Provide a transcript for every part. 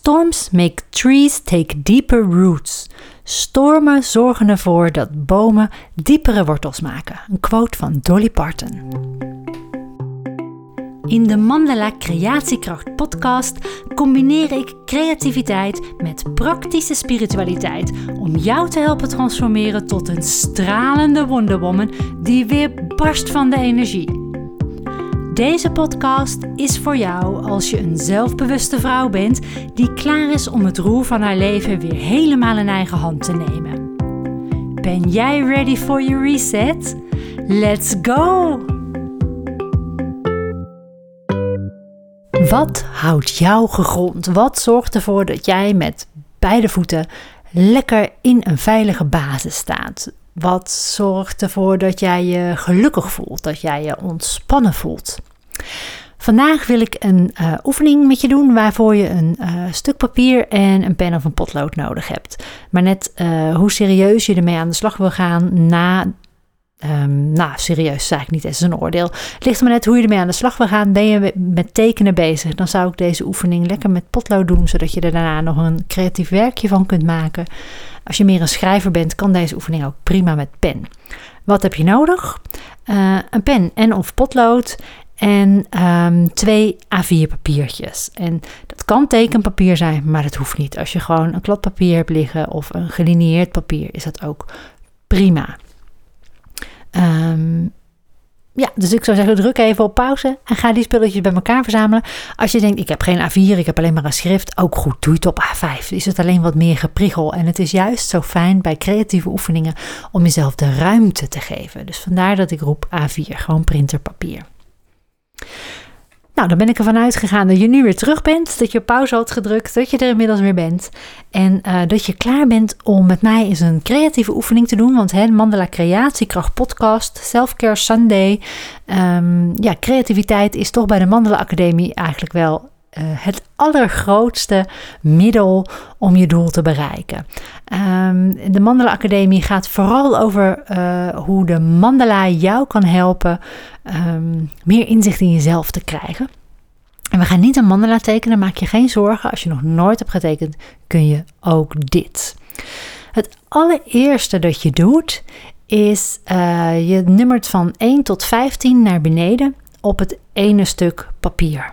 Storms make trees take deeper roots. Stormen zorgen ervoor dat bomen diepere wortels maken. Een quote van Dolly Parton. In de Mandala Creatiekracht podcast combineer ik creativiteit met praktische spiritualiteit om jou te helpen transformeren tot een stralende wonderwoman die weer barst van de energie. Deze podcast is voor jou als je een zelfbewuste vrouw bent die klaar is om het roer van haar leven weer helemaal in eigen hand te nemen. Ben jij ready for your reset? Let's go! Wat houdt jou gegrond? Wat zorgt ervoor dat jij met beide voeten lekker in een veilige basis staat? Wat zorgt ervoor dat jij je gelukkig voelt, dat jij je ontspannen voelt? Vandaag wil ik een uh, oefening met je doen waarvoor je een uh, stuk papier en een pen of een potlood nodig hebt. Maar net uh, hoe serieus je ermee aan de slag wil gaan na. Nou, serieus is eigenlijk niet eens een oordeel. Ligt maar net hoe je ermee aan de slag wil gaan. Ben je met tekenen bezig, dan zou ik deze oefening lekker met potlood doen, zodat je er daarna nog een creatief werkje van kunt maken. Als je meer een schrijver bent, kan deze oefening ook prima met pen. Wat heb je nodig? een pen en of potlood en um, twee A4 papiertjes. En dat kan tekenpapier zijn, maar dat hoeft niet. Als je gewoon een kladpapier hebt liggen of een gelineerd papier, is dat ook prima. Um, ja, dus ik zou zeggen, druk even op pauze en ga die spulletjes bij elkaar verzamelen. Als je denkt, ik heb geen A4, ik heb alleen maar een schrift, ook goed, doe het op A5. Is het alleen wat meer gepriegel. En het is juist zo fijn bij creatieve oefeningen om jezelf de ruimte te geven. Dus vandaar dat ik roep A4, gewoon printerpapier. Nou, dan ben ik ervan uitgegaan dat je nu weer terug bent, dat je pauze had gedrukt, dat je er inmiddels weer bent. En uh, dat je klaar bent om met mij eens een creatieve oefening te doen. Want hè, Mandela Creatiekracht podcast, Selfcare Sunday. Um, ja, creativiteit is toch bij de Mandela Academie eigenlijk wel uh, het allergrootste middel om je doel te bereiken. Um, de Mandela Academie gaat vooral over uh, hoe de mandala jou kan helpen um, meer inzicht in jezelf te krijgen. En we gaan niet een mandala tekenen, maak je geen zorgen. Als je nog nooit hebt getekend, kun je ook dit. Het allereerste dat je doet, is uh, je nummert van 1 tot 15 naar beneden op het ene stuk papier.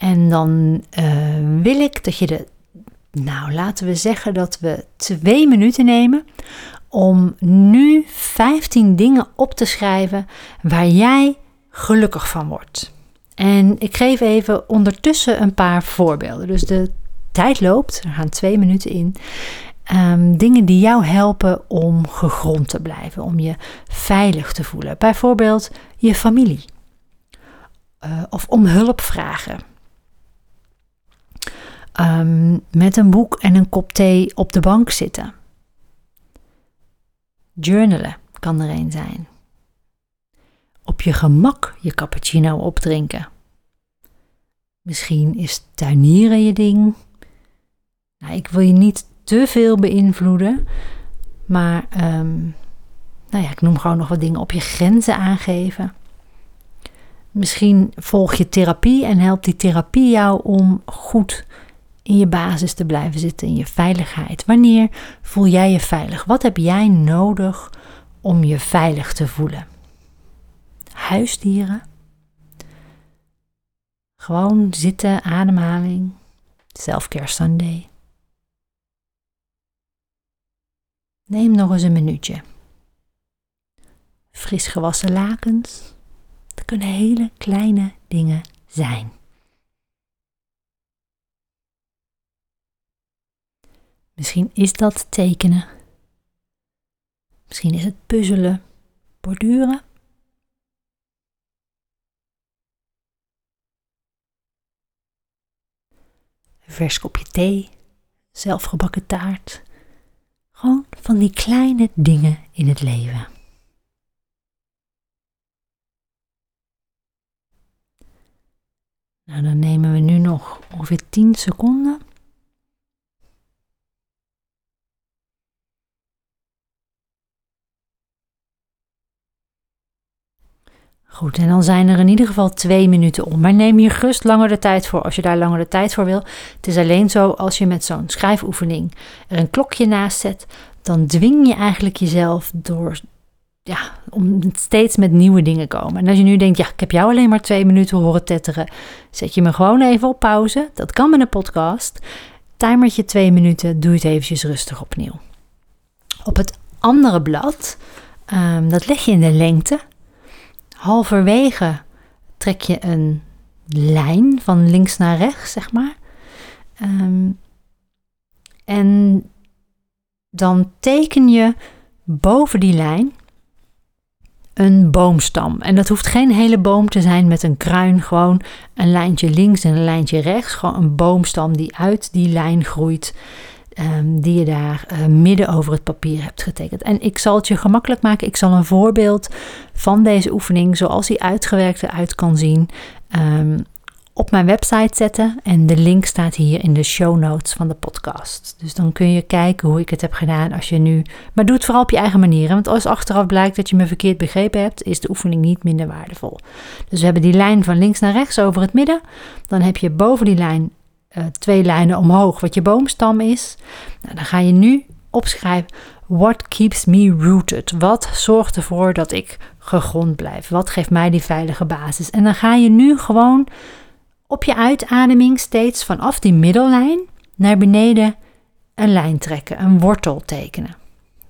En dan uh, wil ik dat je de, nou laten we zeggen dat we twee minuten nemen om nu 15 dingen op te schrijven waar jij gelukkig van wordt. En ik geef even ondertussen een paar voorbeelden. Dus de tijd loopt, er gaan twee minuten in. Um, dingen die jou helpen om gegrond te blijven, om je veilig te voelen. Bijvoorbeeld je familie. Uh, of om hulp vragen. Um, met een boek en een kop thee op de bank zitten. Journalen kan er een zijn. Op je gemak je cappuccino opdrinken. Misschien is tuinieren je ding. Nou, ik wil je niet te veel beïnvloeden, maar um, nou ja, ik noem gewoon nog wat dingen op je grenzen aangeven. Misschien volg je therapie en helpt die therapie jou om goed in je basis te blijven zitten, in je veiligheid. Wanneer voel jij je veilig? Wat heb jij nodig om je veilig te voelen? Huisdieren? Gewoon zitten, ademhaling, selfcare Sunday. Neem nog eens een minuutje. Fris gewassen lakens. Dat kunnen hele kleine dingen zijn. Misschien is dat tekenen. Misschien is het puzzelen, borduren. Een vers kopje thee, zelfgebakken taart. Gewoon van die kleine dingen in het leven. Nou, dan nemen we nu nog ongeveer 10 seconden Goed, en dan zijn er in ieder geval twee minuten om. Maar neem hier gerust langer de tijd voor als je daar langer de tijd voor wil. Het is alleen zo als je met zo'n schrijfoefening er een klokje naast zet, dan dwing je eigenlijk jezelf door ja, om steeds met nieuwe dingen komen. En als je nu denkt, ja, ik heb jou alleen maar twee minuten horen tetteren, zet je me gewoon even op pauze. Dat kan met een podcast. Timertje twee minuten, doe het eventjes rustig opnieuw. Op het andere blad, um, dat leg je in de lengte. Halverwege trek je een lijn van links naar rechts, zeg maar. Um, en dan teken je boven die lijn een boomstam. En dat hoeft geen hele boom te zijn met een kruin, gewoon een lijntje links en een lijntje rechts. Gewoon een boomstam die uit die lijn groeit, um, die je daar uh, midden over het papier hebt getekend. En ik zal het je gemakkelijk maken. Ik zal een voorbeeld van deze oefening, zoals die uitgewerkt eruit kan zien, um, op mijn website zetten. En de link staat hier in de show notes van de podcast. Dus dan kun je kijken hoe ik het heb gedaan als je nu. Maar doe het vooral op je eigen manier. Want als achteraf blijkt dat je me verkeerd begrepen hebt, is de oefening niet minder waardevol. Dus we hebben die lijn van links naar rechts over het midden. Dan heb je boven die lijn uh, twee lijnen omhoog, wat je boomstam is. Nou, dan ga je nu opschrijven. What keeps me rooted? Wat zorgt ervoor dat ik gegrond blijf? Wat geeft mij die veilige basis? En dan ga je nu gewoon op je uitademing steeds vanaf die middellijn naar beneden een lijn trekken, een wortel tekenen.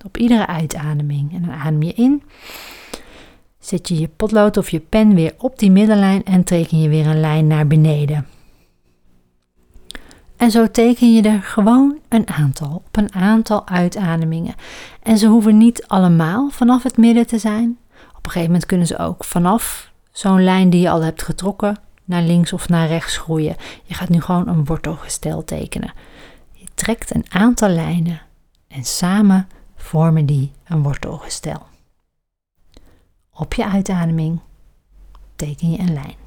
Op iedere uitademing. En dan adem je in. Zet je je potlood of je pen weer op die middellijn en teken je weer een lijn naar beneden. En zo teken je er gewoon een aantal, op een aantal uitademingen. En ze hoeven niet allemaal vanaf het midden te zijn. Op een gegeven moment kunnen ze ook vanaf zo'n lijn die je al hebt getrokken naar links of naar rechts groeien. Je gaat nu gewoon een wortelgestel tekenen. Je trekt een aantal lijnen en samen vormen die een wortelgestel. Op je uitademing teken je een lijn.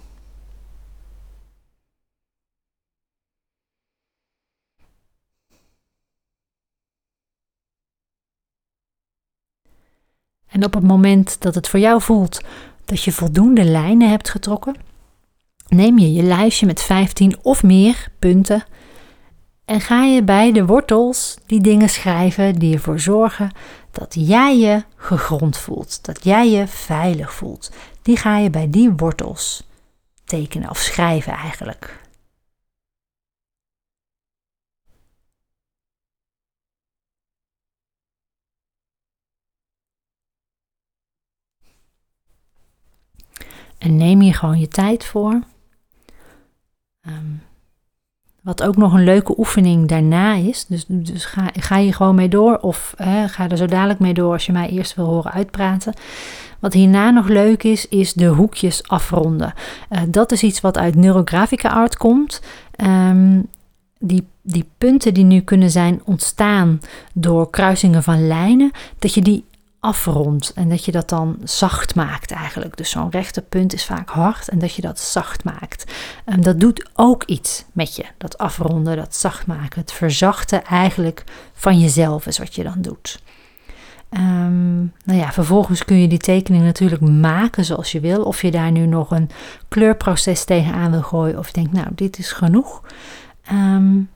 En op het moment dat het voor jou voelt dat je voldoende lijnen hebt getrokken, neem je je lijstje met 15 of meer punten en ga je bij de wortels die dingen schrijven die ervoor zorgen dat jij je gegrond voelt, dat jij je veilig voelt. Die ga je bij die wortels tekenen of schrijven eigenlijk. En neem je gewoon je tijd voor. Um, wat ook nog een leuke oefening daarna is. Dus, dus ga, ga je gewoon mee door of ga er zo dadelijk mee door als je mij eerst wil horen uitpraten. Wat hierna nog leuk is, is de hoekjes afronden. Uh, dat is iets wat uit neurographica art komt. Um, die, die punten die nu kunnen zijn ontstaan door kruisingen van lijnen, dat je die afrondt en dat je dat dan zacht maakt eigenlijk. Dus zo'n rechte punt is vaak hard en dat je dat zacht maakt. Um, dat doet ook iets met je, dat afronden, dat zacht maken. Het verzachten eigenlijk van jezelf is wat je dan doet. Um, nou ja, vervolgens kun je die tekening natuurlijk maken zoals je wil. Of je daar nu nog een kleurproces tegenaan wil gooien. Of je denkt, nou, dit is genoeg. Um,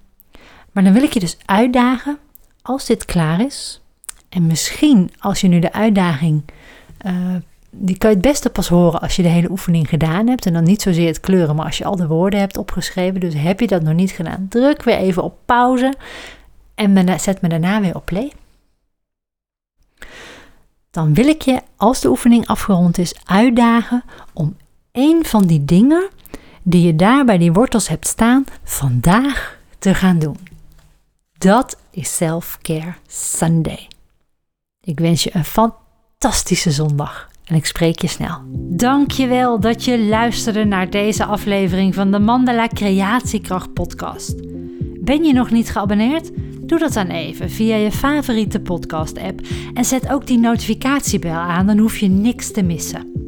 maar dan wil ik je dus uitdagen, als dit klaar is, en misschien als je nu de uitdaging, uh, die kan je het beste pas horen als je de hele oefening gedaan hebt. En dan niet zozeer het kleuren, maar als je al de woorden hebt opgeschreven. Dus heb je dat nog niet gedaan, druk weer even op pauze en zet me daarna weer op play. Dan wil ik je, als de oefening afgerond is, uitdagen om een van die dingen die je daar bij die wortels hebt staan, vandaag te gaan doen. Dat is Self-Care Sunday. Ik wens je een fantastische zondag en ik spreek je snel. Dankjewel dat je luisterde naar deze aflevering van de Mandala Creatiekracht podcast. Ben je nog niet geabonneerd? Doe dat dan even via je favoriete podcast app en zet ook die notificatiebel aan, dan hoef je niks te missen.